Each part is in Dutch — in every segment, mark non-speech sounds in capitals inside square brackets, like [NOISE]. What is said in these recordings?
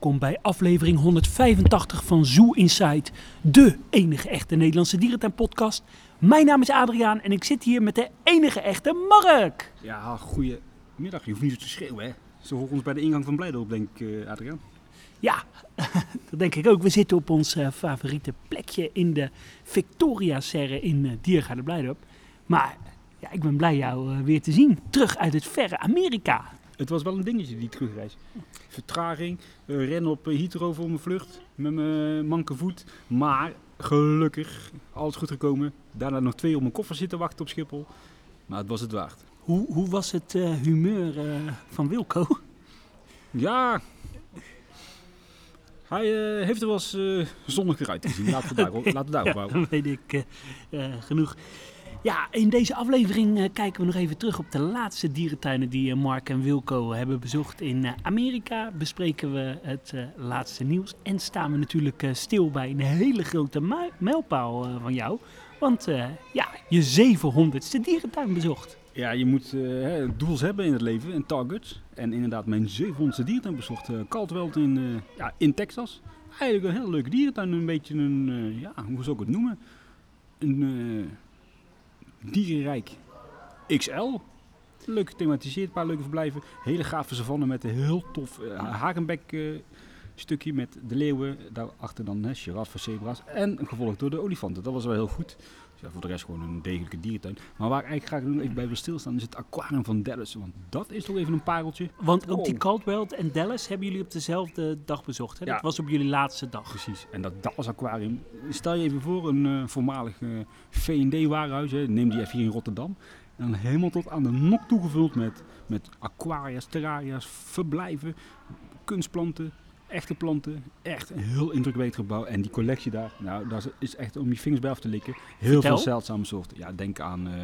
welkom bij aflevering 185 van Zoo Inside, de enige echte Nederlandse dierentuin-podcast. Mijn naam is Adriaan en ik zit hier met de enige echte Mark. Ja, goedemiddag. Je hoeft niet zo te schreeuwen, hè. Ze horen ons bij de ingang van Blijdorp, denk ik, eh, Adriaan. Ja, [LAUGHS] dat denk ik ook. We zitten op ons eh, favoriete plekje in de Victoria-serre in uh, Diergaarde Blijdorp. Maar ja, ik ben blij jou weer te zien, terug uit het verre Amerika. Het was wel een dingetje, die terugreis. Vertraging, eh, rennen op uh, Heathrow voor mijn vlucht, met mijn manke voet. Maar gelukkig, alles goed gekomen. Daarna nog twee op mijn koffer zitten wachten op Schiphol. Maar het was het waard. Hoe, hoe was het eh, humeur eh, van Wilco? Ja, hij eh, heeft er wel eens eh, zonniger uit te zien. Laten we daarop, [LAUGHS] laten we daarop [LAUGHS] Ja, houden. dan weet ik eh, eh, genoeg. Ja, in deze aflevering eh, kijken we nog even terug op de laatste dierentuinen die eh, Mark en Wilco hebben bezocht in eh, Amerika. Bespreken we het laatste nieuws en staan we natuurlijk stil bij een hele grote mijlpaal van jou. Want ja, je 700ste dierentuin bezocht. Ja, je moet hè, doels hebben in het leven en targets. En inderdaad, mijn 700ste dierentuin bezocht. eh Caldwell in, ja, in Texas. Eigenlijk een hele leuke dierentuin. Een beetje een, ja, hoe zou ik het noemen? Een dierenrijk XL. Leuk gethematiseerd, een paar leuke verblijven. Hele gave savanne met een heel tof uh, hagenbek eh, stukje met de leeuwen. Daarachter dan hè, giraffen, zebra's. En gevolgd door de olifanten. Dat was wel heel goed. Ja, voor de rest gewoon een degelijke dierentuin. Maar waar ik eigenlijk graag even bij wil stilstaan is het aquarium van Dallas. Want dat is toch even een pareltje. Want ook die Wow. Caldwell en Dallas hebben jullie op dezelfde dag bezocht. Hè? Dat was op jullie laatste dag. Precies. En dat Dallas Aquarium, stel je even voor een eh, voormalig eh, V&D-warenhuis, hè, neem die even hier in Rotterdam. En dan helemaal tot aan de nok toegevuld met, met aquaria's, terraria's, verblijven, kunstplanten, echte planten. Echt een heel indrukwekkend gebouw. En die collectie daar, nou, dat is echt om je vingers bij af te likken. Heel Vertel. veel zeldzame soorten. Ja, denk aan eh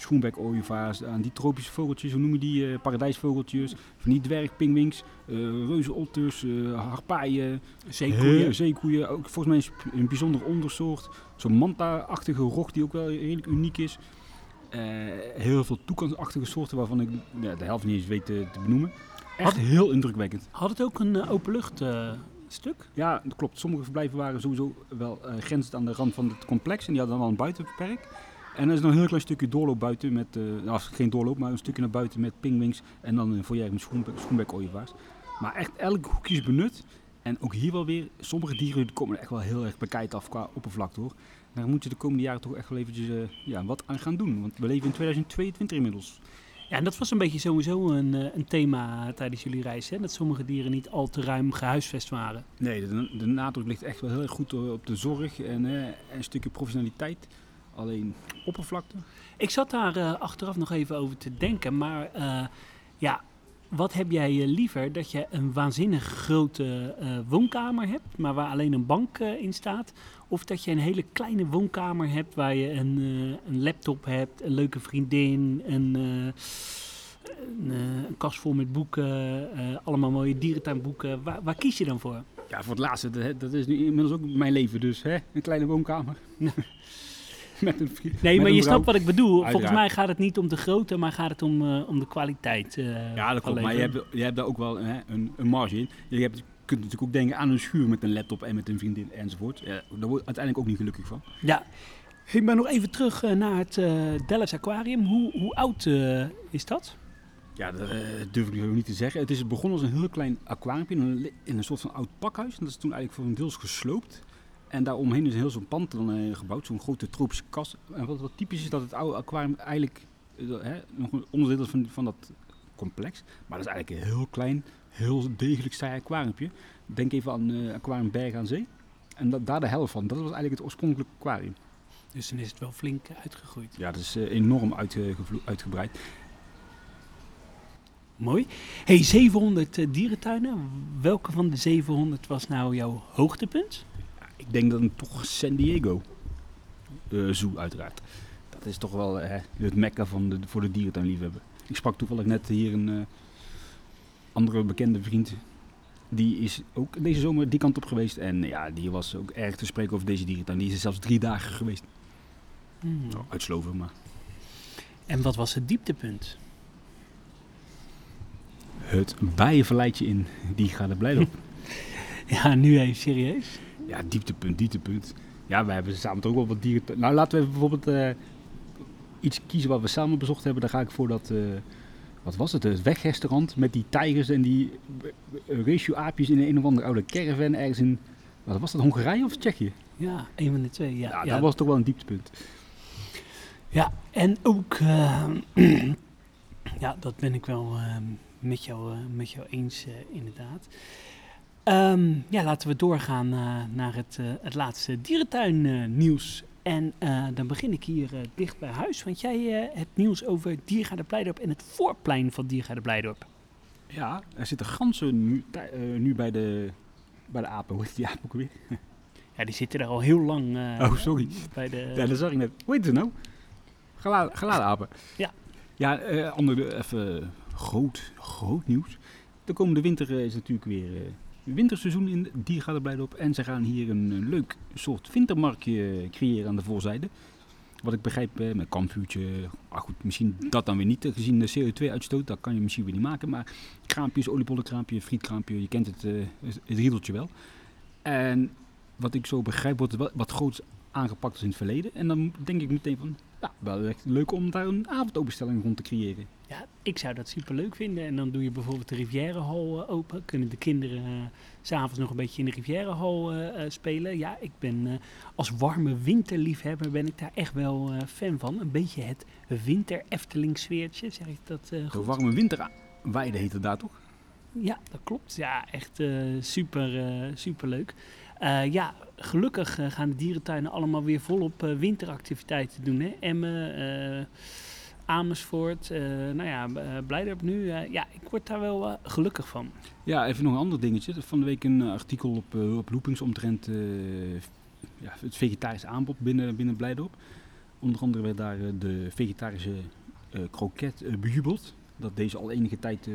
schoenbek ooievaars, aan die tropische vogeltjes, hoe noem je die, eh, paradijsvogeltjes, van die dwergpingwings, eh reuzenotters, eh harpaaien, Zeekoeien. Ook volgens mij een, een bijzonder ondersoort. Zo'n manta-achtige rog die ook wel redelijk uniek is. Eh, heel veel toekansachtige soorten waarvan ik ja, de helft niet eens weet te benoemen. Echt Had- heel indrukwekkend. Had het ook een eh, openlucht eh, stuk? Ja, dat klopt. Sommige verblijven waren sowieso wel eh grenzend aan de rand van het complex. En die hadden dan wel een buitenperk. En er is nog een heel klein stukje doorloop buiten met, nou geen doorloop, maar een stukje naar buiten met pingwings. En dan een foyer met schoenbek, schoenbek-ooievaars. Maar echt elk hoekje is benut. En ook hier wel weer, sommige dieren die komen er echt wel heel erg bekijkt af qua oppervlakte hoor. Daar moet je de komende jaren toch echt wel eventjes ja, wat aan gaan doen. Want we leven in 2022 inmiddels. Ja, en dat was een beetje sowieso een, eh, een thema tijdens jullie reis. Hè? Dat sommige dieren niet al te ruim gehuisvest waren. Nee, de, de nadruk ligt echt wel heel erg goed op de zorg en eh, een stukje professionaliteit. Alleen oppervlakte. Ik zat daar eh, achteraf nog even over te denken. Maar ja, wat heb jij eh, liever? Dat je een waanzinnig grote eh, woonkamer hebt, maar waar alleen een bank eh, in staat? Of dat je een hele kleine woonkamer hebt waar je een, een laptop hebt, een leuke vriendin, een, een, een kast vol met boeken, allemaal mooie dierentuinboeken. Waar, waar kies je dan voor? Ja, voor het laatste, dat, dat is nu inmiddels ook mijn leven dus. Hè? Een kleine woonkamer. [LAUGHS] [LAUGHS] met een Nee, maar je vrouw. snapt wat ik bedoel. Volgens mij gaat het niet om de grootte, maar gaat het om, eh, om de kwaliteit. eh, Ja, dat klopt. Maar je hebt, je hebt daar ook wel hè, een, een marge in. Je hebt, kunt natuurlijk ook denken aan een schuur met een laptop en met een vriendin enzovoort. Ja, daar word je uiteindelijk ook niet gelukkig van. Ja. Ik ben nog even terug eh, naar het eh, Dallas Aquarium. Hoe, hoe oud is dat? Ja, dat durf ik niet te zeggen. Het is begonnen als een heel klein aquarium in een, in een soort van oud pakhuis. En dat is toen eigenlijk voor een deels gesloopt. En daaromheen is heel zo'n pand dan, eh, gebouwd, zo'n grote tropische kast. En wat, wat typisch is dat het oude aquarium eigenlijk eh, hè, nog een onderdeel is van, van dat complex. Maar dat is eigenlijk een heel klein, heel degelijk saai aquariumpje. Denk even aan eh Aquarium Berg aan Zee. En dat, daar de helft van. Dat was eigenlijk het oorspronkelijke aquarium. Dus dan is het wel flink uitgegroeid. Ja, dat is enorm uitgevlo- uitgebreid. Mooi. Hey, 700 eh, dierentuinen. Welke van de 700 was nou jouw hoogtepunt? Ik denk dan toch San Diego. De zoo uiteraard. Dat is toch wel eh, het mekka van de, voor de dierentuinliefhebber. Ik sprak toevallig net hier een eh, andere bekende vriend. Die is ook deze zomer die kant op geweest. En ja, die was ook erg te spreken over deze dierentuin. Die is er zelfs drie dagen geweest. Hmm. Nou, uit Sloven, maar... En wat was het dieptepunt? Het bijenverleidje in die gaat er blij op. [LAUGHS] Ja, nu even serieus. Ja, dieptepunt, dieptepunt. Ja, we hebben samen toch ook wel wat dieren. Nou, laten we bijvoorbeeld eh, iets kiezen wat we samen bezocht hebben. Dan ga ik voor dat, eh, wat was het, het wegrestaurant met die tijgers en die uh, ratio-aapjes in een of andere oude caravan ergens in, wat was dat, Hongarije of Tsjechië? Ja, een van de twee. Ja, Ja, ja, dat was toch wel een dieptepunt. ja en ook, eh, [CLEARS THROAT] ja, dat ben ik wel eh, met, jou, eh, met jou eens, eh, inderdaad. Ehm, ja, laten we doorgaan eh, naar het, eh, het laatste dierentuin-nieuws. en eh, dan begin ik hier dicht bij huis, want jij hebt nieuws over Diergaarde Blijdorp en het voorplein van Diergaarde Blijdorp. Ja, er zitten ganzen nu, nu bij, de, bij de apen. Hoe heet die apen ook weer? Ja, die zitten er al heel lang Oh, sorry. bij de... Ja, dat zag ik net. Hoe heet het nou? Gela- Geladen apen. Ja. Ja, ander, even groot, groot nieuws. De komende winter is natuurlijk weer winterseizoen in Diergaarde Blijdorp. En ze gaan hier een, leuk soort wintermarktje creëren aan de voorzijde. Wat ik begrijp, met kampvuurtje. Ah goed, misschien dat dan weer niet, gezien de CO2-uitstoot. Dat kan je misschien weer niet maken. Maar kraampjes, oliebollenkraampje, frietkraampje, je kent het, eh, het riedeltje wel. En wat ik zo begrijp, wordt wat groots aangepakt als in het verleden. En dan denk ik meteen van, ja, wel echt leuk om daar een avondopenstelling rond te creëren. Ja, ik zou dat super leuk vinden. En dan doe je bijvoorbeeld de Rivierenhal eh, open. Kunnen de kinderen eh, s s'avonds nog een beetje in de Rivierenhal eh, eh, spelen. Ja, ik ben eh, als warme winterliefhebber ben ik daar echt wel eh, fan van. Een beetje het winter Efteling sfeertje, zeg ik dat eh, De goed? warme winterweide heet het daar toch? Ja, dat klopt. Ja, echt eh, super, eh, super leuk. Eh, ja, gelukkig eh, gaan de dierentuinen allemaal weer volop eh, winteractiviteiten doen. Hè? Emmen, eh, Amersfoort, eh, nou ja, uh, Blijdorp nu. eh, ja, ik word daar wel eh, gelukkig van. Ja, even nog een ander dingetje. Van de week een eh, artikel op, eh, op omtrent eh, ja, het vegetarisch aanbod binnen, binnen. Onder andere werd daar eh, de vegetarische eh kroket eh, bejubeld. Dat deze al enige tijd eh,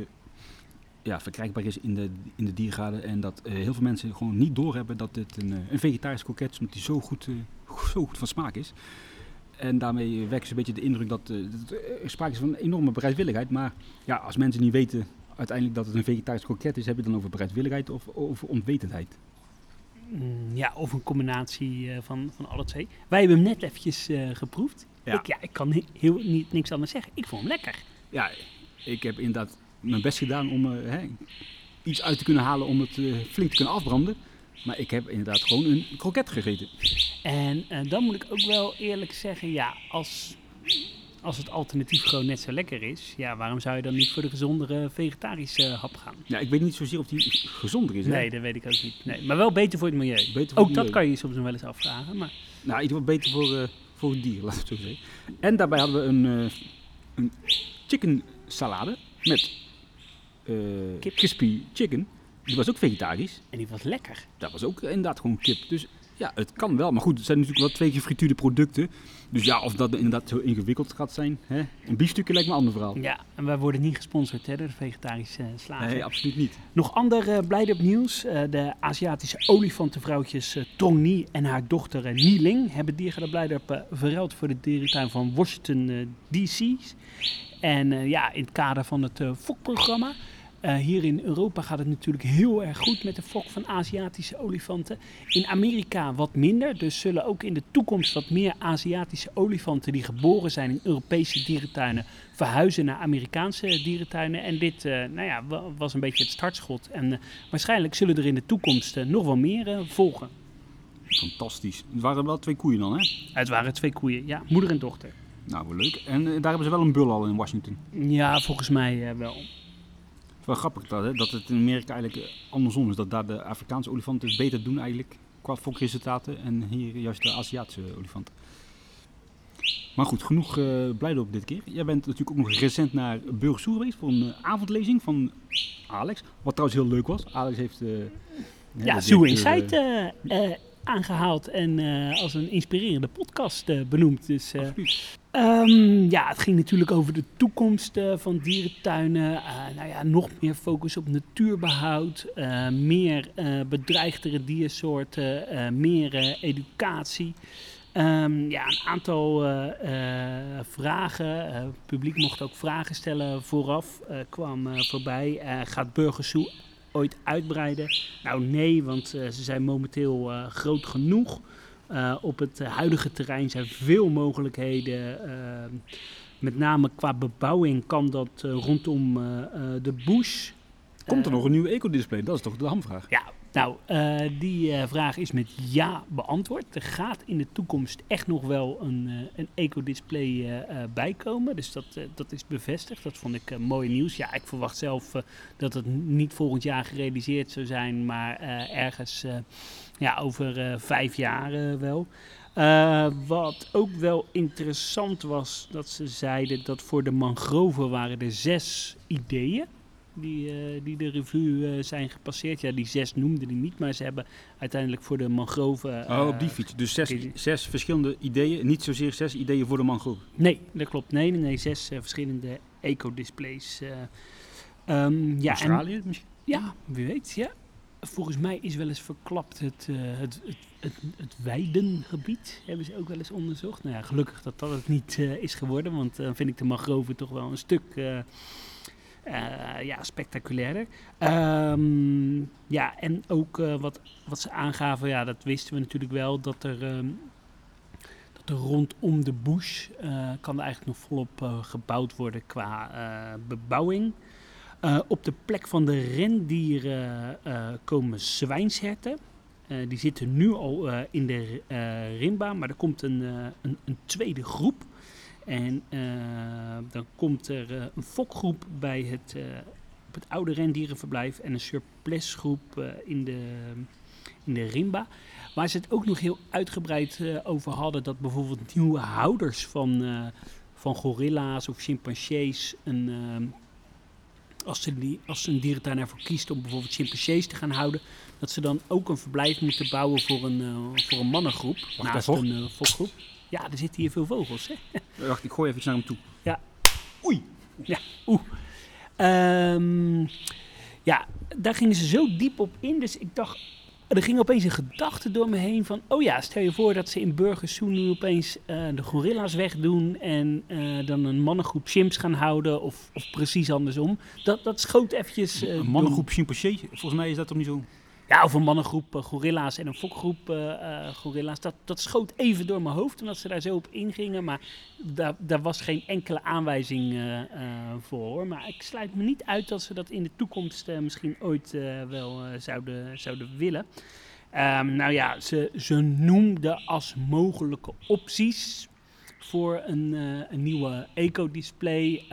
ja, verkrijgbaar is in de, in de diergaarde. En dat eh, heel veel mensen gewoon niet doorhebben dat het een, eh, een vegetarisch kroket is, omdat die zo goed, eh, zo goed van smaak is. En daarmee wekt ze een beetje de indruk dat, eh, dat er sprake is van enorme bereidwilligheid. Maar ja, als mensen niet weten uiteindelijk dat het een vegetarisch kroket is, heb je dan over bereidwilligheid of over onwetendheid? Mm, ja, of een combinatie eh, van, van alle twee. Wij hebben hem net eventjes eh, geproefd. Ja. Ik, ja, ik kan heel, niet, niks anders zeggen. Ik vond hem lekker. Ja, ik heb inderdaad mijn best gedaan om hè, iets uit te kunnen halen om het flink te kunnen afbranden. Maar ik heb inderdaad gewoon een kroket gegeten. En eh, dan moet ik ook wel eerlijk zeggen, ja, als, als het alternatief gewoon net zo lekker is, ja, waarom zou je dan niet voor de gezondere vegetarische eh, hap gaan? Ja, ik weet niet zozeer of die gezonder is. hè? Nee, dat weet ik ook niet. Nee, maar wel beter voor het milieu. Beter voor Ook het dat kan je je soms nog wel eens afvragen. Maar Nou, in ieder geval beter voor, eh, voor het dier, [LAUGHS] laten we het zo zeggen. En daarbij hadden we een, een chicken salade met Kip. crispy chicken. Die was ook vegetarisch. en die was lekker. Dat was ook inderdaad gewoon kip. Dus ja, het kan wel. Maar goed, het zijn natuurlijk wel twee gefrituurde producten. Dus ja, of dat inderdaad zo ingewikkeld gaat zijn. Hè? Een biefstukje lijkt me een ander verhaal. Ja, en wij worden niet gesponsord hè, door de vegetarische uh, slager. Nee, absoluut niet. Nog ander uh, Blijdorp nieuws. Uh, de Aziatische olifantenvrouwtjes uh, Tong Ni en haar dochter uh, Niling hebben Diergaarde Blijdorp uh, verruild voor de dierentuin van Washington DC. En ja, in het kader van het FOK-programma. Uh, hier in Europa gaat het natuurlijk heel erg goed met de fok van Aziatische olifanten. In Amerika wat minder, dus zullen ook in de toekomst wat meer Aziatische olifanten die geboren zijn in Europese dierentuinen verhuizen naar Amerikaanse dierentuinen. En dit uh, nou ja, was een beetje het startschot. En uh, waarschijnlijk zullen er in de toekomst nog wel meer volgen. Fantastisch. Het waren wel twee koeien dan, hè? Het waren twee koeien, ja, moeder en dochter. Nou, wel leuk. En daar hebben ze wel een bul al in Washington. Ja, volgens mij wel. Wel grappig dat, hè, dat het in Amerika eigenlijk andersom is. Dat daar de Afrikaanse olifanten het beter doen eigenlijk qua fokresultaten. En hier juist de Aziatische olifanten. Maar goed, genoeg uh, Blijdorp dit keer. Jij bent natuurlijk ook nog recent naar Burgersoer geweest voor een uh, avondlezing van Alex. Wat trouwens heel leuk was. Alex heeft... Uh, ja, Zoo Insight aangehaald en als een inspirerende podcast benoemd. Dus, Um, ja, het ging natuurlijk over de toekomst uh, van dierentuinen. Uh, nou ja, nog meer focus op natuurbehoud, uh, meer bedreigdere diersoorten, meer educatie. Um, ja, een aantal vragen. Het publiek mocht ook vragen stellen vooraf. kwam voorbij. gaat Burgersoe ooit uitbreiden? Nou nee, want eh, ze zijn momenteel eh, groot genoeg. Eh, op het huidige terrein zijn veel mogelijkheden. eh, met name qua bebouwing kan dat eh, rondom de bush. Komt er nog een nieuw ecodisplay? Dat is toch de hamvraag? Ja, nou, die vraag is met ja beantwoord. Er gaat in de toekomst echt nog wel een, een ecodisplay bijkomen. Dus dat, dat is bevestigd. Dat vond ik mooi nieuws. Ja, ik verwacht zelf dat het niet volgend jaar gerealiseerd zou zijn, maar ergens ja, over eh, vijf jaar eh, wel. Eh, wat ook wel interessant was, dat ze zeiden dat voor de mangroven waren er zes ideeën die, die de revue zijn gepasseerd. Ja, die zes noemden die niet, maar ze hebben uiteindelijk voor de mangroven... Oh, op die fiets. Dus zes, zes verschillende ideeën. Niet zozeer zes ideeën voor de mangrove. Nee, dat klopt. Nee, nee, nee zes verschillende eco-displays. Ehm, ja, en, Australië misschien? ja, wie weet, ja. Volgens mij is wel eens verklapt het, eh, het, het, het, weidengebied. Hebben ze ook wel eens onderzocht. Nou ja, gelukkig dat dat het niet eh, is geworden. Want dan vind ik de mangroven toch wel een stuk eh, ja, spectaculairder. Ehm, ja, en ook wat, wat ze aangaven, ja, dat wisten we natuurlijk wel. Dat er, ehm, dat er rondom de bush kan er eigenlijk nog volop gebouwd worden qua bebouwing. Eh, op de plek van de rendieren eh, komen zwijnsherten. Eh, die zitten nu al in de eh rimba, maar er komt een, een, een tweede groep. En dan komt er een fokgroep bij het, op het oude rendierenverblijf en een surplusgroep eh, in, de, in de rimba. Waar ze het ook nog heel uitgebreid over hadden dat bijvoorbeeld nieuwe houders van, van gorilla's of chimpansees een... als ze, die, als een dierentuin ervoor kiest om bijvoorbeeld chimpansees te gaan houden, dat ze dan ook een verblijf moeten bouwen voor een, eh, voor een mannengroep. naast een uh. Ja, er zitten hier veel vogels. Hè? [LAUGHS] Wacht, ik gooi even naar hem toe. Oei. Ja, oeh. Ehm, ja, daar gingen ze zo diep op in. Dus ik dacht, er ging opeens een gedachte door me heen van... Oh ja, stel je voor dat ze in Burgersoen nu opeens eh, de gorilla's wegdoen... en eh, dan een mannengroep chimps gaan houden of, of precies andersom. Dat, dat schoot eventjes... eh, Een mannengroep chimpansee. Volgens mij is dat toch niet zo? Ja, of een mannengroep eh, gorilla's en een fokgroep eh, eh, gorilla's. Dat, dat schoot even door mijn hoofd omdat ze daar zo op ingingen. Maar daar, daar was geen enkele aanwijzing voor. Maar ik sluit me niet uit dat ze dat in de toekomst misschien ooit wel zouden, zouden willen. Ehm, nou ja, ze, ze noemden als mogelijke opties voor een, een nieuwe eco-display.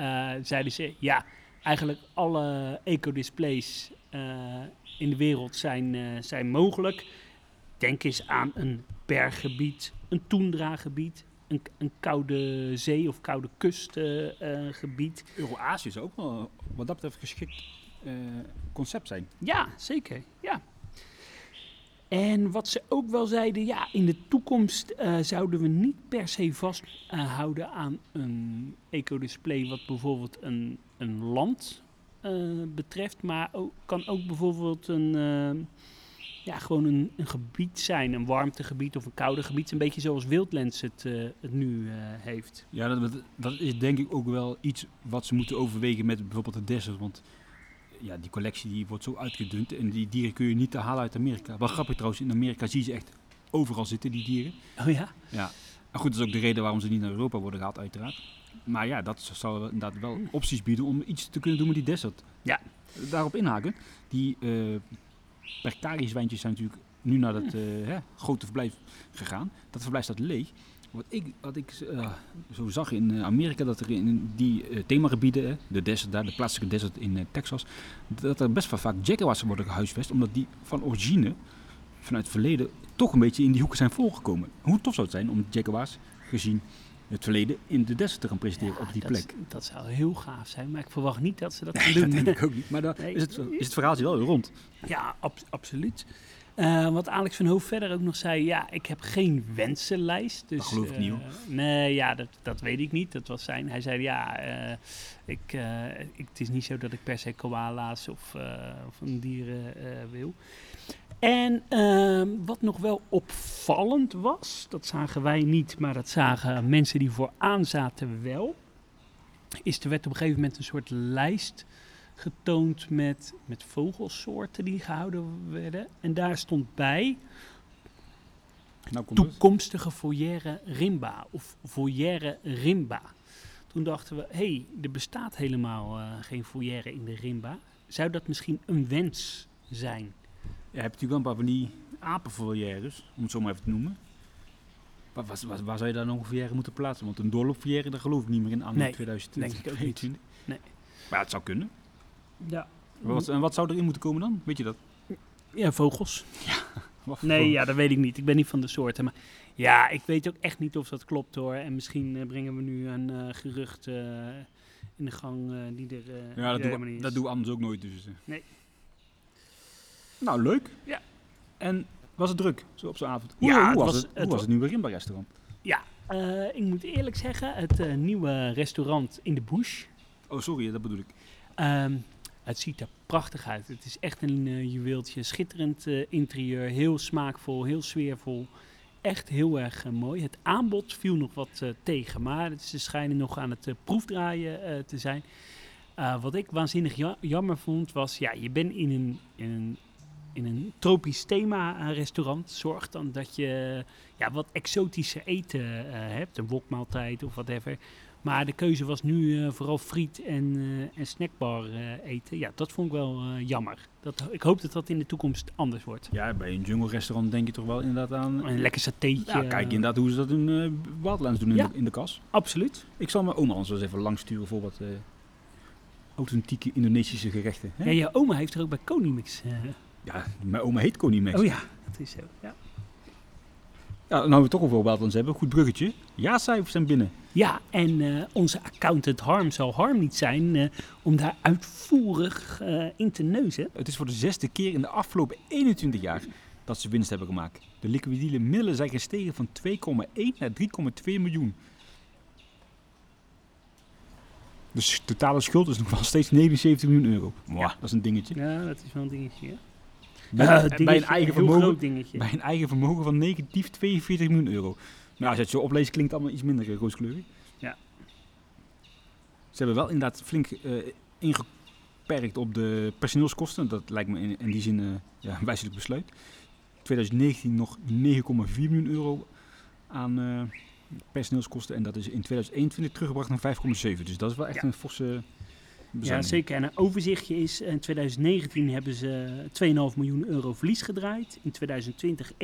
zeiden ze, ja, eigenlijk alle eco-displays in de wereld zijn, eh, zijn mogelijk. Denk eens aan een berggebied, een toendra-gebied, een, een koude zee of koude kustgebied. Euro-Azië zou ook wel wat dat betreft geschikt eh, concept zijn. Ja, zeker. Ja. En wat ze ook wel zeiden, ja, in de toekomst eh, zouden we niet per se vasthouden aan een ecodisplay wat bijvoorbeeld een, een land eh, betreft, maar ook, kan ook bijvoorbeeld een, eh, ja, gewoon een, een gebied zijn, een warmtegebied of een koude gebied, een beetje zoals Wildlands het, eh, het nu eh, heeft. Ja, dat, dat is denk ik ook wel iets wat ze moeten overwegen met bijvoorbeeld de desert. Want ja, die collectie die wordt zo uitgedund en die dieren kun je niet te halen uit Amerika. Wel grappig trouwens, in Amerika zie je ze echt overal zitten, die dieren. Oh ja? Ja. Maar goed, dat is ook de reden waarom ze niet naar Europa worden gehaald, uiteraard. Maar ja, dat zou inderdaad wel opties bieden om iets te kunnen doen met die desert. Ja. Daarop inhaken. Die eh Percari-zwijntjes zijn natuurlijk nu naar dat eh, hè, grote verblijf gegaan. Dat verblijf staat leeg. Wat ik, wat ik eh, zo zag in Amerika, dat er in die eh, themagebieden, hè, de desert daar, de plaatselijke desert in Texas, dat er best wel vaak jaguars worden gehuisvest, omdat die van origine, vanuit het verleden, toch een beetje in die hoeken zijn voorgekomen. Hoe tof zou het zijn om jaguars, gezien het verleden, in de desert te gaan presenteren Ja, op die dat, plek? Dat zou heel gaaf zijn, maar ik verwacht niet dat ze dat Nee, [LAUGHS] doen. dat denk ik ook niet. Maar dan Nee. is, het, is het verhaaltje wel weer rond. Ja, ab- absoluut. Eh, wat Alex van Hoof verder ook nog zei, ja, ik heb geen wensenlijst. Dus, Dat geloof ik niet, eh, hoor. Nee, ja, dat, dat weet ik niet. Dat was zijn. Hij zei, ja, eh, ik, ik, het is niet zo dat ik per se koala's of, of een dieren wil. En ehm, wat nog wel opvallend was, dat zagen wij niet, maar dat zagen mensen die vooraan zaten wel, is er werd op een gegeven moment een soort lijst getoond met, met vogelsoorten die gehouden werden. En daar stond bij Nou toekomstige foyer rimba of foyer rimba. Toen dachten we, hé, hey, er bestaat helemaal eh, geen foyer in de rimba. Zou dat misschien een wens zijn? Je hebt natuurlijk wel een paar van die apenvolières, om het zo maar even te noemen. Waar, waar, zou je een volière moeten plaatsen? Want een doorloopvolière, daar geloof ik niet meer in aan Nee, in 2020. denk ik ook niet. Nee. Maar ja, het zou kunnen. Ja, Wat, en wat zou erin moeten komen dan? Weet je dat? ja vogels. Voor- [LAUGHS] Nee, ja, dat weet ik niet. Ik ben niet van de soorten. Maar ja, ik weet ook echt niet of dat klopt hoor. En misschien eh, brengen we nu een eh, gerucht eh, in de gang die er, Ja, dat, niet dat we anders ook nooit. Dus. Nee. Nou, leuk. Ja. En was het druk zo op zo'n avond? Hoe, Ja, hoe het was, was- het, het hoe was was- het nieuwe Rimba restaurant? Ja, eh, ik moet eerlijk zeggen, het eh, nieuwe restaurant in de Bush. Oh, sorry, dat bedoel ik. Ehm, het ziet er prachtig uit. Het is echt een eh, juweeltje. Schitterend interieur. Heel smaakvol, heel sfeervol. Echt heel erg mooi. Het aanbod viel nog wat tegen. Maar het- ze schijnen nog aan het proefdraaien te zijn. Wat ik waanzinnig ja- jammer vond was... Ja, je bent in een, in een, in een tropisch thema restaurant. Zorg dan dat je ja, wat exotische eten eh, hebt. Een wokmaaltijd of whatever. Maar de keuze was nu eh, vooral friet en, eh, en snackbar eten. Ja, dat vond ik wel jammer. Dat, ik hoop dat dat in de toekomst anders wordt. Ja, bij een jungle restaurant denk je toch wel inderdaad aan... Een lekker satéetje. Ja, kijk inderdaad hoe ze dat in eh Wildlands doen in, Ja. de, in de kas. Absoluut. Ik zal mijn oma anders wel eens even langsturen voor wat authentieke Indonesische gerechten. Hè? Ja, je oma heeft er ook bij Konimix. Ja, mijn oma heet Connie Max. oh ja, dat is zo. Ja, Ja, nou we toch over Wildlands hebben, goed bruggetje. Ja-cijfers zijn binnen. ja en eh, onze accountant Harm zal Harm niet zijn eh, om daar uitvoerig eh, in te neuzen. Het is voor de zesde keer in de afgelopen 21 jaar dat ze winst hebben gemaakt. De liquidiele middelen zijn gestegen van 2,1 naar 3,2 miljoen. Dus de totale schuld is nog wel steeds 79 miljoen euro. Mwah, dat is een dingetje. Ja, dat is wel een dingetje. Ja. Bij, Eh, bij een eigen vermogen, bij een eigen vermogen van negatief 42 miljoen euro. Nou, als je het zo opleest klinkt het allemaal iets minder eh, rooskleurig. Ja. Ze hebben wel inderdaad flink eh, ingeperkt op de personeelskosten. Dat lijkt me in, in die zin eh, ja, een wijzelijk besluit. 2019 nog 9,4 miljoen euro aan personeelskosten. En dat is in 2021 teruggebracht naar 5,7. Dus dat is wel echt Ja. een forse Ja, zeker. En een overzichtje is, in 2019 hebben ze 2,5 miljoen euro verlies gedraaid. In 2020 1,1.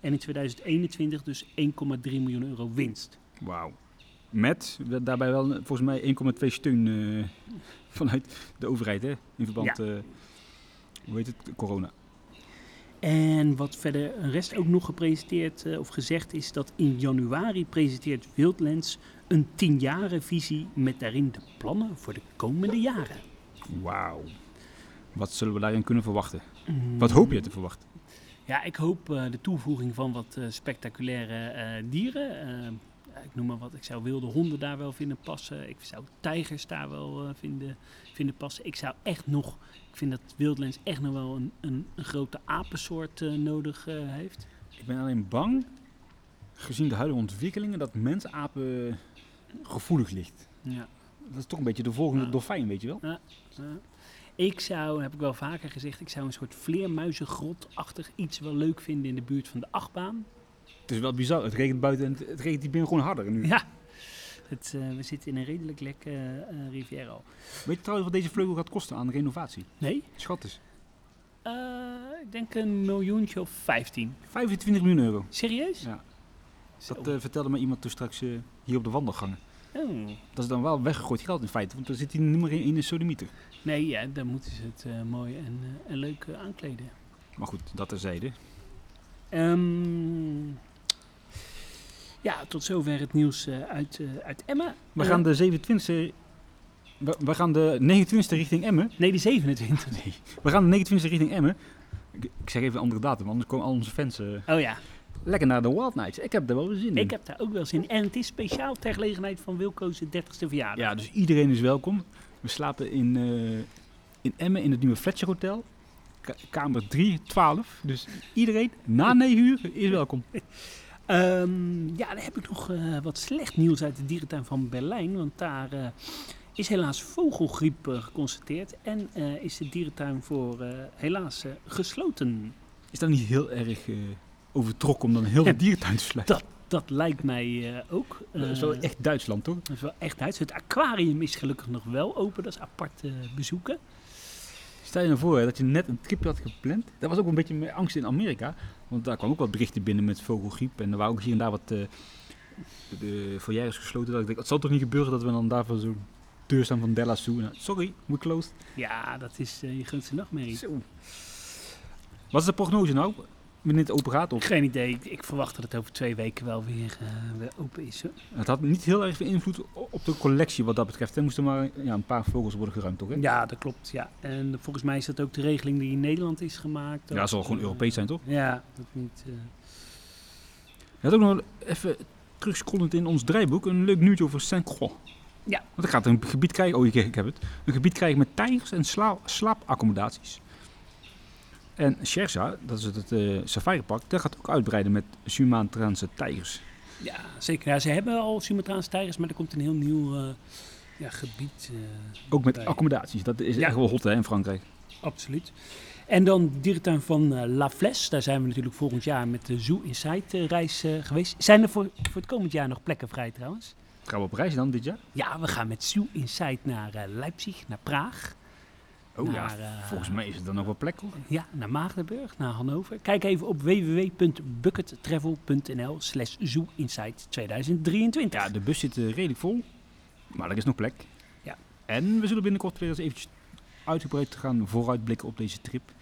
En in 2021 dus 1,3 miljoen euro winst. Wauw. Met da- daarbij wel eh, volgens mij 1,2 steun eh, [LAUGHS] vanuit de overheid hè? in verband, eh hoe heet het, corona. En wat verder een rest ook nog gepresenteerd eh, of gezegd is dat in januari presenteert Wildlands een 10 visie met daarin de plannen voor de komende jaren. Wauw. Wat zullen we daarin kunnen verwachten? Mm. Wat hoop je te verwachten? Ja, ik hoop eh, de toevoeging van wat eh, spectaculaire eh, dieren. Ik noem maar wat, ik zou wilde honden daar wel vinden passen. Ik zou tijgers daar wel vinden, vinden passen. Ik zou echt nog, ik vind dat Wildlands echt nog wel een, een, een grote apensoort nodig heeft. Ik ben alleen bang, gezien de huidige ontwikkelingen, dat mensapen gevoelig ligt. Ja. Dat is toch een beetje de volgende Ja. dolfijn, weet je wel? Ja. Ik zou, heb ik wel vaker gezegd, ik zou een soort vleermuizengrotachtig iets wel leuk vinden in de buurt van de achtbaan. Het is wel bizar. Het regent buiten en het, regent hier binnen gewoon harder nu. Ja, het, eh, we zitten in een redelijk lekker eh riviera al. Weet je trouwens wat deze vleugel gaat kosten aan renovatie? Nee? Schat eens. Eh, ik denk een miljoentje of 15. 25 miljoen euro. Serieus? Ja. Dat eh, vertelde me iemand toen straks eh, hier op de wandelgangen. Oh. Dat is dan wel weggegooid geld in feite, want er zit hier niet meer in, in een sodemieter. Nee, ja, dan moeten ze het eh, mooi en, en leuk aankleden. Maar goed, dat terzijde. Ehm, ja, tot zover het nieuws uit, uit Emmen. We gaan de 27e... We, we gaan de 29e richting Emmen. Nee, die 27. Nee. We gaan de 29e richting Emmen. Ik, ik zeg even een andere datum, anders komen al onze fans Oh ja, lekker naar de Wild Nights. Ik heb er wel zin in. ik heb daar ook wel zin in. En het is speciaal ter gelegenheid van Wilco's 30ste verjaardag. Ja, dus iedereen is welkom. We slapen in, eh, in Emmen in het nieuwe Fletcher Hotel. Ka- kamer 312. Dus iedereen na 9 uur is welkom. [LAUGHS] Ehm, ja, dan heb ik nog eh, wat slecht nieuws uit de dierentuin van Berlijn. Want daar, eh, is helaas vogelgriep geconstateerd en is de dierentuin voor helaas gesloten. Is dat niet heel erg overtrokken om dan heel de Ja, dierentuin te sluiten? Dat lijkt mij eh, ook. Dat is wel Eh, echt Duitsland, toch? dat is wel echt Duits. Het aquarium is gelukkig nog wel open, dat is apart eh, bezoeken. Stel je nou voor hè, dat je net een tripje had gepland. Dat was ook een beetje mijn angst in Amerika. Want daar kwamen ook wat berichten binnen met vogelgriep. En er waren ook hier en daar wat uh, de foyers gesloten. Dat ik denk, het zal toch niet gebeuren dat we dan daar voor zo'n deur staan van Della Sue. Nou, sorry, we closed. Ja, dat is je grootste nachtmerrie. Zo. Wat is de prognose nou? Wanneer het open gaat? Of? Geen idee. Ik, ik verwacht dat het over twee weken wel weer, eh, weer open is. hoor. Het had niet heel erg veel invloed op de collectie wat dat betreft. Er moesten maar ja, een paar vogels worden geruimd, toch? Hè? Ja, dat klopt. Ja. En volgens mij is dat ook de regeling die in Nederland is gemaakt. Ja, dat zal gewoon Eh, Europees zijn, toch? Ja, dat niet. eh, Je had ook nog even terugscrollend in ons draaiboek een leuk nieuwtje over Saint-Croix. Ja. Want ik gaat een gebied krijgen, oh ik, ik heb het, een gebied krijgen met tijgers en sla, slaapaccommodaties. En Sherza, dat is het, het eh, safaripark, dat gaat ook uitbreiden met Sumatraanse tijgers. ja, zeker. Ja, ze hebben al Sumatraanse tijgers, maar er komt een heel nieuw eh, ja, gebied. eh, Ook met bij. accommodaties, dat is Ja. echt wel hot hè, in Frankrijk. Absoluut. En dan de dierentuin van La Flèche. Daar zijn we natuurlijk volgend jaar met de Zoo Inside reis geweest. Zijn er voor, voor het komend jaar nog plekken vrij trouwens? Gaan we op reis dan dit jaar? Ja, we gaan met Zoo Inside naar Leipzig, naar Praag. Oh naar, ja, eh, volgens mij is het dan nog wel plek hoor. Ja, naar Maagdenburg, naar Hannover. Kijk even op www.buckettravel.nl slash Zoo Inside 2023. Ja, de bus zit eh, redelijk vol, maar er is nog plek. Ja. En we zullen binnenkort weer eens eventjes uitgebreid gaan vooruitblikken op deze trip.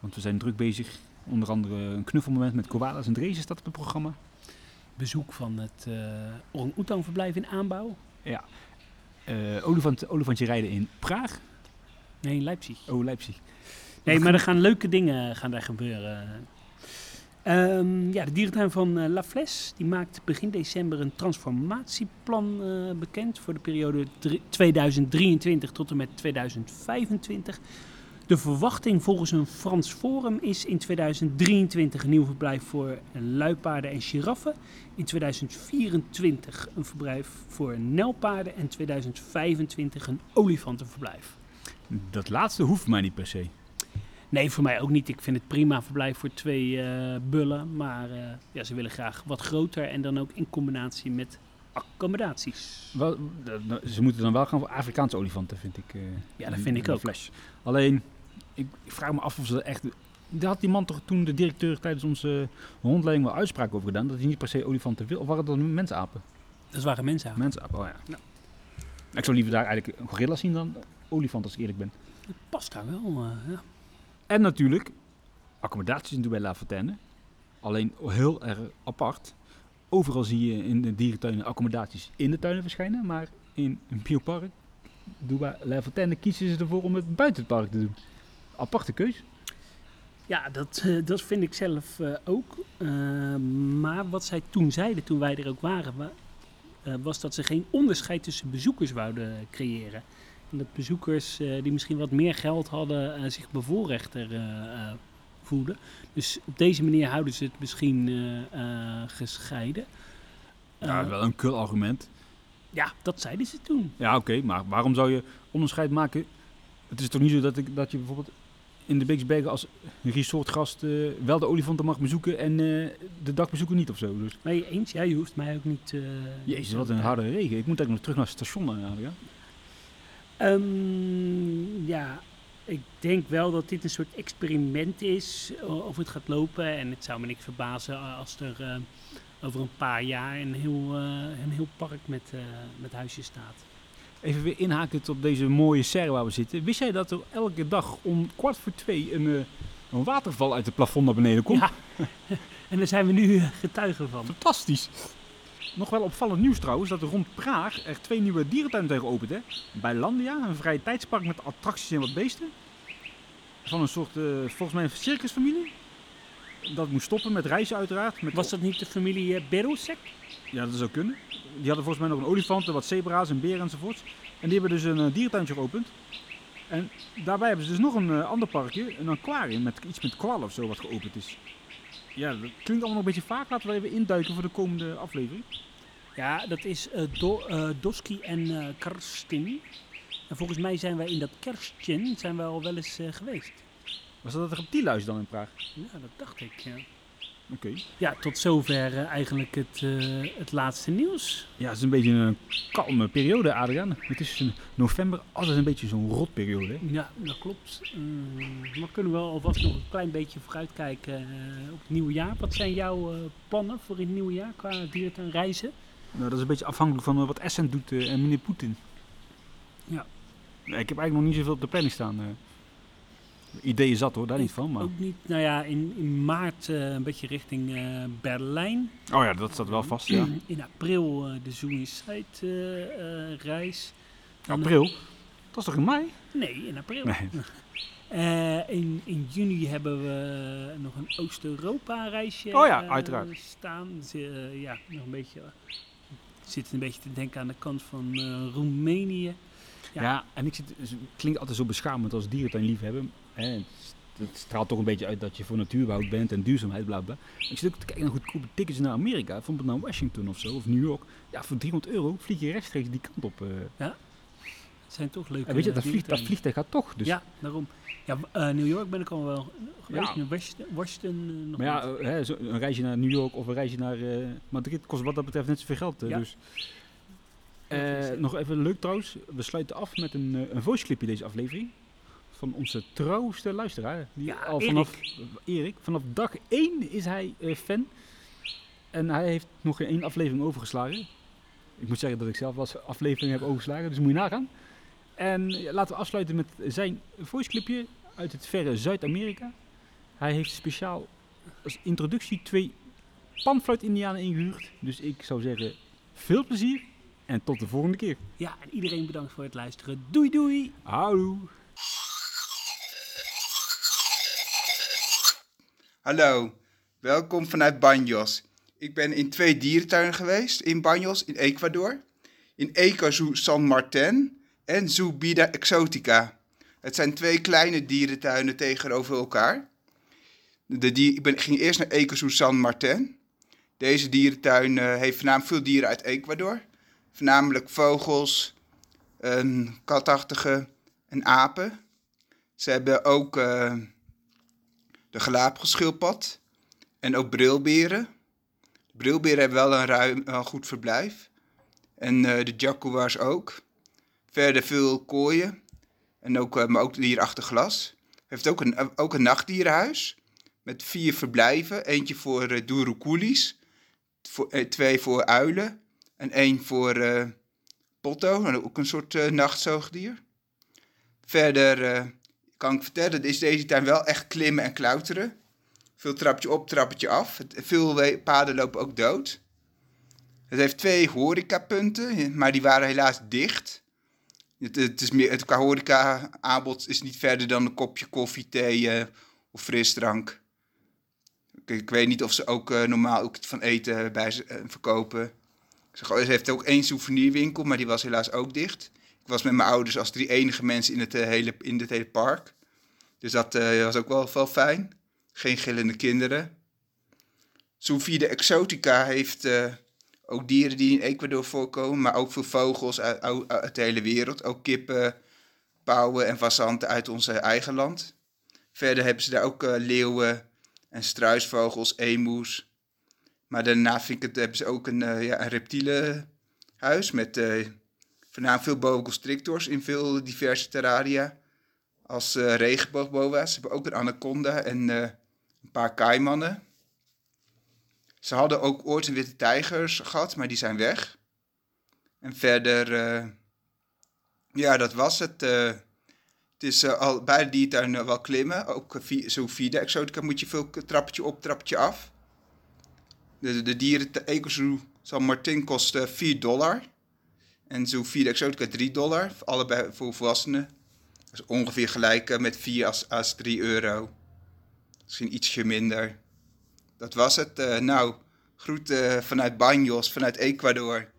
Want we zijn druk bezig. Onder andere een knuffelmoment met koalas en drezen staat op het programma. Bezoek van het uh, orang verblijf in aanbouw. Ja. Uh, olifant, olifantje rijden in Praag. Nee, Leipzig. Oh, Leipzig. Nee, maar er gaan leuke dingen gaan daar gebeuren. Um, ja, de dierentuin van uh, La Flèche die maakt begin december een transformatieplan uh, bekend voor de periode 2023 tot en met 2025. De verwachting volgens een Frans Forum is in 2023 een nieuw verblijf voor luipaarden en giraffen. In 2024 een verblijf voor nelpaarden en 2025 een olifantenverblijf. Dat laatste hoeft mij niet per se. Nee, voor mij ook niet. Ik vind het prima verblijf voor twee uh, bullen. Maar uh, ja, ze willen graag wat groter en dan ook in combinatie met accommodaties. Wel, ze moeten dan wel gaan voor Afrikaanse olifanten, vind ik. Uh, ja, dat vind ik ook. Flash. Alleen, ik, ik, vraag me af of ze echt... Daar had die man toch toen de directeur tijdens onze rondleiding wel uitspraak over gedaan... dat hij niet per se olifanten wil. Of waren dat mensapen? Dat waren mensapen. Mensapen, oh ja. Nou. Ik zou liever daar eigenlijk een gorilla zien dan olifant, als ik eerlijk ben. Dat past daar wel, ja. En natuurlijk, accommodaties doen bij La Fontaine. Alleen heel erg apart. Overal zie je in de dierentuinen accommodaties in de tuinen verschijnen. Maar in een biopark, bij La Fontaine, kiezen ze ervoor om het buiten het park te doen. Aparte keus. Ja, dat, uh, dat vind ik zelf uh, ook. Uh, maar wat zij toen zeiden, toen wij er ook waren, was dat ze geen onderscheid tussen bezoekers wouden creëren. Dat bezoekers uh, die misschien wat meer geld hadden uh, zich bevoorrechter uh, voelden. Dus op deze manier houden ze het misschien gescheiden. Ja, wel een kul argument. Ja, dat zeiden ze toen. Ja, oké, okay, maar waarom zou je onderscheid maken? Het is toch niet zo dat, ik, dat je bijvoorbeeld in de Beeksbergen als resortgast wel de olifanten mag bezoeken en de dagbezoeker niet of zo. Dus. Nee, eens. Ja, je hoeft mij ook niet... Jezus, wat een harde regen. Ik moet eigenlijk nog terug naar het station eigenlijk. Um, ja, ik denk wel dat dit een soort experiment is of het gaat lopen. En het zou me niks verbazen als er uh, over een paar jaar een heel, uh, een heel park met, uh, met huisjes staat. Even weer inhakend op deze mooie serre waar we zitten. Wist jij dat er elke dag om kwart voor twee een, een waterval uit het plafond naar beneden komt? Ja, [LAUGHS] en daar zijn we nu getuigen van. Fantastisch. Nog wel opvallend nieuws trouwens, dat er rond Praag er twee nieuwe dierentuinen geopend. Hè? Bij Landia, een vrije tijdspark met attracties en wat beesten. Van een soort, uh, volgens mij een circusfamilie. Dat moest stoppen met reizen uiteraard. Met Was dat niet de familie uh, Berosek? Ja, dat zou kunnen. Die hadden volgens mij nog een olifant, wat zebra's en beren enzovoort. En die hebben dus een uh, dierentuintje geopend. En daarbij hebben ze dus nog een ander parkje, een aquarium met iets met kwal of zo wat geopend is. Ja, dat klinkt allemaal nog een beetje vaak. Laten we even induiken voor de komende aflevering. Ja, dat is Do, eh, Doski en eh Karstin. En volgens mij zijn wij in dat Kerstin zijn we al wel eens geweest. Was dat het reptielhuis dan in Praag? Ja, dat dacht ik. Ja, Oké. ja tot zover eh, eigenlijk het, eh, het laatste nieuws. Ja, het is een beetje een kalme periode, Adriaan. Het is in november altijd een beetje zo'n rotperiode. hè? Ja, dat klopt. Eh, maar kunnen we alvast nog een klein beetje vooruitkijken eh, op het nieuwe jaar? Wat zijn jouw plannen voor het nieuwe jaar qua dierentuin reizen? Nou, dat is een beetje afhankelijk van wat Essen doet en meneer Poetin. Ja. Nee, ik heb eigenlijk nog niet zoveel op de planning staan. Ideeën zat hoor, daar niet van. Maar... Ook niet, nou ja, in, in maart eh, een beetje richting eh, Berlijn. Oh ja, dat staat wel vast, ja. In april eh, de Suicide reis. Dan, April? Dat is toch in mei? nee, in april. Nee. [LAUGHS] In, in juni hebben we nog een Oost-Europa reisje Oh ja, uiteraard. staan. Dus, ja, nog een beetje. eh, zit een beetje te denken aan de kant van Roemenië. Ja. Ja. en ik zit, het klinkt altijd zo beschamend als dierentuinliefhebber. Hè, het, straalt toch een beetje uit dat je voor natuurbehoud bent en duurzaamheid, bla bla. Ik zit ook te kijken naar goedkope tickets naar Amerika, bijvoorbeeld naar Washington of zo, of New York. Ja, voor 300 euro vlieg je rechtstreeks die kant op. eh. Het zijn toch leuke En weet je, dat, eh, vlieg, dat vliegtuig gaat toch. Dus. Ja, daarom. Ja, eh, New York ben ik al wel geweest. Ja. Washington, Washington eh, nog Maar ja, hè, zo- een reisje naar New York of een reisje naar Madrid kost wat dat betreft net zoveel geld. Ja. Dus. Nog even leuk trouwens, we sluiten af met een, een voice clipje deze aflevering. Van onze trouwste luisteraar. Die Ja, al vanaf, Erik, vanaf dag 1 is hij eh, fan. En hij heeft nog geen één aflevering overgeslagen. Ik moet zeggen dat ik zelf wel eens aflevering heb overgeslagen, dus moet je nagaan. En laten we afsluiten met zijn voice clipje uit het verre Zuid-Amerika. Hij heeft speciaal als introductie twee panfluit-indianen ingehuurd. Dus ik zou zeggen, veel plezier en tot de volgende keer. Ja, en iedereen bedankt voor het luisteren. Doei doei! Houdoe! Hallo, welkom vanuit Banjos. Ik ben in twee dierentuinen geweest in Banjos in Ecuador. In Ecozoo San Martin en Zoo Bida Exotica. Het zijn twee kleine dierentuinen tegenover elkaar. De ik ben, ging eerst naar Ecozoo San Martin. Deze dierentuin eh, heeft voornamelijk veel dieren uit Ecuador. Voornamelijk vogels, een katachtige en apen. Ze hebben ook... eh, de Galapagosschildpad en ook brilberen. Brilberen hebben wel een, ruim, een goed verblijf. En eh, de jaguars ook. Verder veel kooien. En ook, eh, maar ook dieren achter glas. Heeft ook een, ook een nachtdierenhuis. Met vier verblijven. Eentje voor uh, twee voor uilen. En één voor eh, potto. Ook een soort nachtzoogdier. Verder kan ik vertellen, is deze tuin wel echt klimmen en klauteren. Veel trapje op, trappetje af. Veel paden lopen ook dood. Het heeft twee horecapunten, maar die waren helaas dicht. Het, is meer, het qua horeca aanbod is niet verder dan een kopje koffie, thee eh, of frisdrank. Ik, weet niet of ze ook eh, normaal ook van eten bij ze eh, verkopen. Oh, ze heeft ook één souvenirwinkel, maar die was helaas ook dicht. Was met mijn ouders als drie enige mensen in het, eh, hele, in het hele park. Dus dat eh, was ook wel, wel fijn. Geen gillende kinderen. Zoofie de Exotica heeft eh, ook dieren die in Ecuador voorkomen, maar ook veel vogels uit, uit, de hele wereld. Ook kippen, pauwen en fazanten uit ons eigen land. Verder hebben ze daar ook leeuwen en struisvogels, emus. Maar daarna vind ik het, hebben ze ook een, ja, een reptielenhuis met voornamelijk veel boa constrictors in veel diverse terraria. Als eh regenboogboa's. Ze hebben ook een anaconda en eh, een paar kaimannen. Ze hadden ook ooit een witte tijgers gehad, maar die zijn weg. En verder, eh, ja, dat was het. het is al bij eh, wel klimmen. Ook uh, via, zo via de exotica moet je veel trappetje op, trappetje af. De, de dieren, de Ecozoo San Martin kost eh, 4 dollar. En zo via de exotica 3 dollar. Allebei voor volwassenen. Dat is ongeveer gelijk eh, met 4 als, als 3 euro. Misschien ietsje minder. Dat was het. eh, nou, groeten vanuit Banjos, vanuit Ecuador.